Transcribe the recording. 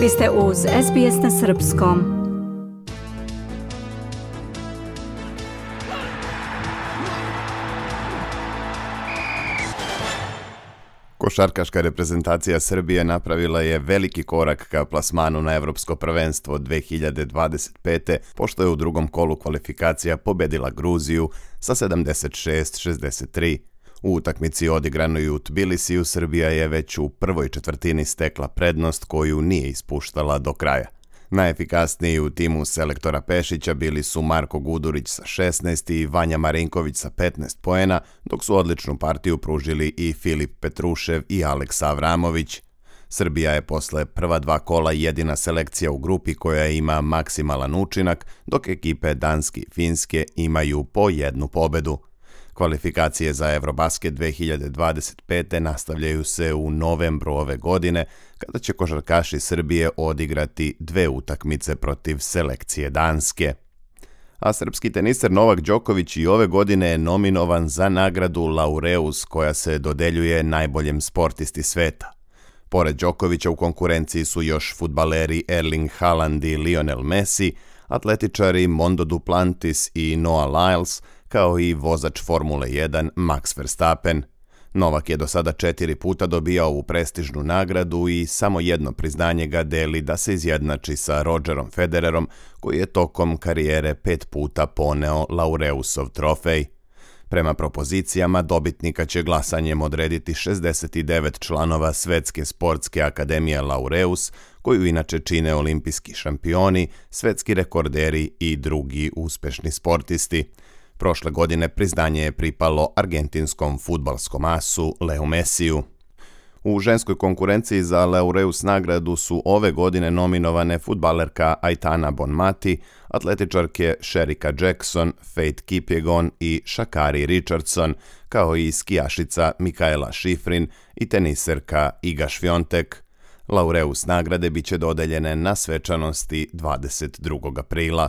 Vi ste uz SBS na Srpskom. Košarkaška reprezentacija Srbije napravila je veliki korak ka plasmanu na Evropsko prvenstvo 2025. pošto je u drugom kolu kvalifikacija pobedila Gruziju sa 76-63. U utakmici odigranoj u Tbilisiju Srbija je već u prvoj četvrtini stekla prednost koju nije ispuštala do kraja. Najefikasniji u timu selektora Pešića bili su Marko Gudurić sa 16 i Vanja Marinković sa 15 poena, dok su odličnu partiju pružili i Filip Petrušev i Aleksa Avramović. Srbija je posle prva dva kola jedina selekcija u grupi koja ima maksimalan učinak, dok ekipe Danske i Finske imaju po jednu pobedu – Kvalifikacije za Eurobasket 2025. nastavljaju se u novembru ove godine, kada će košarkaši Srbije odigrati dve utakmice protiv selekcije Danske. A srpski teniser Novak Đoković i ove godine je nominovan za nagradu Laureus koja se dodeljuje najboljem sportisti sveta. Pored Đokovića u konkurenciji su još futbaleri Erling Haaland i Lionel Messi, atletičari Mondo Duplantis i Noah Lyles – kao i vozač Formule 1 Max Verstappen. Novak je do sada četiri puta dobijao ovu prestižnu nagradu i samo jedno priznanje ga deli da se izjednači sa Rogerom Federerom koji je tokom karijere pet puta poneo Laureusov trofej. Prema propozicijama dobitnika će glasanjem odrediti 69 članova Svetske sportske akademije Laureus, koju inače čine olimpijski šampioni, svetski rekorderi i drugi uspešni sportisti. Prošle godine priznanje je pripalo argentinskom futbalskom asu Leo Messiju. U ženskoj konkurenciji za Laureus nagradu su ove godine nominovane futbalerka Aitana Bonmati, atletičarke Sherika Jackson, Faith Kipjegon i Shakari Richardson, kao i skijašica Mikaela Šifrin i teniserka Iga Švjontek. Laureus nagrade biće dodeljene na svečanosti 22. aprila.